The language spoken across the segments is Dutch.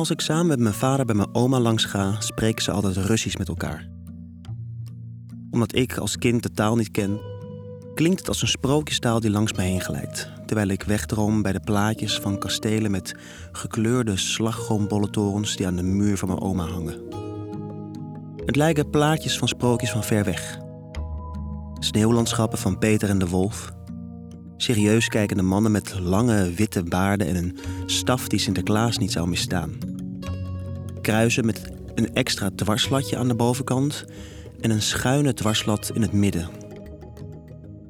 Als ik samen met mijn vader bij mijn oma langs ga, spreken ze altijd Russisch met elkaar. Omdat ik als kind de taal niet ken, klinkt het als een sprookjestaal die langs me heen glijdt, terwijl ik wegdroom bij de plaatjes van kastelen met gekleurde slagroombollentorens die aan de muur van mijn oma hangen. Het lijken plaatjes van sprookjes van ver weg. Sneeuwlandschappen van Peter en de Wolf. Serieus kijkende mannen met lange witte baarden en een staf die Sinterklaas niet zou misstaan. Kruisen met een extra dwarslatje aan de bovenkant en een schuine dwarslat in het midden.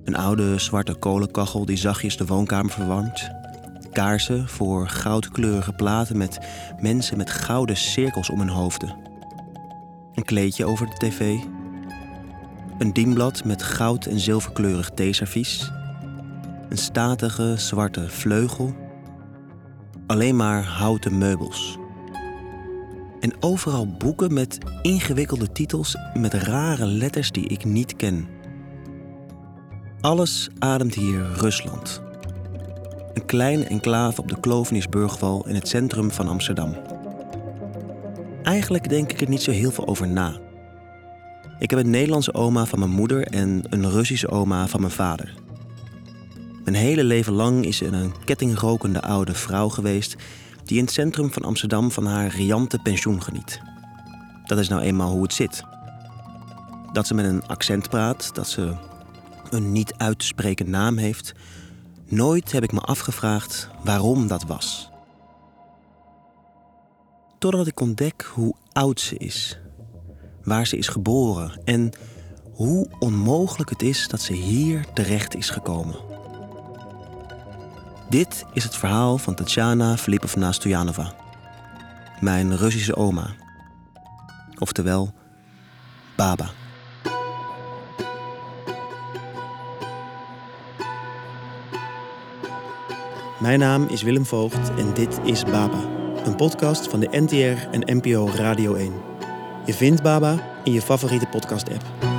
Een oude zwarte kolenkachel die zachtjes de woonkamer verwarmt. Kaarsen voor goudkleurige platen met mensen met gouden cirkels om hun hoofden. Een kleedje over de tv. Een dienblad met goud- en zilverkleurig theeservies. Een statige zwarte vleugel. Alleen maar houten meubels. En overal boeken met ingewikkelde titels met rare letters die ik niet ken. Alles ademt hier Rusland. Een kleine enclave op de Kloveniersburgwal in het centrum van Amsterdam. Eigenlijk denk ik er niet zo heel veel over na. Ik heb een Nederlandse oma van mijn moeder en een Russische oma van mijn vader. Mijn hele leven lang is ze een kettingrokende oude vrouw geweest die in het centrum van Amsterdam van haar riante pensioen geniet. Dat is nou eenmaal hoe het zit. Dat ze met een accent praat, dat ze een niet uit te spreken naam heeft. Nooit heb ik me afgevraagd waarom dat was. Totdat ik ontdek hoe oud ze is, waar ze is geboren en hoe onmogelijk het is dat ze hier terecht is gekomen. Dit is het verhaal van Tatjana Filipovna Stojanova, mijn Russische oma. Oftewel, Baba. Mijn naam is Willem Voogd en dit is Baba, een podcast van de NTR en NPO Radio 1. Je vindt Baba in je favoriete podcast-app.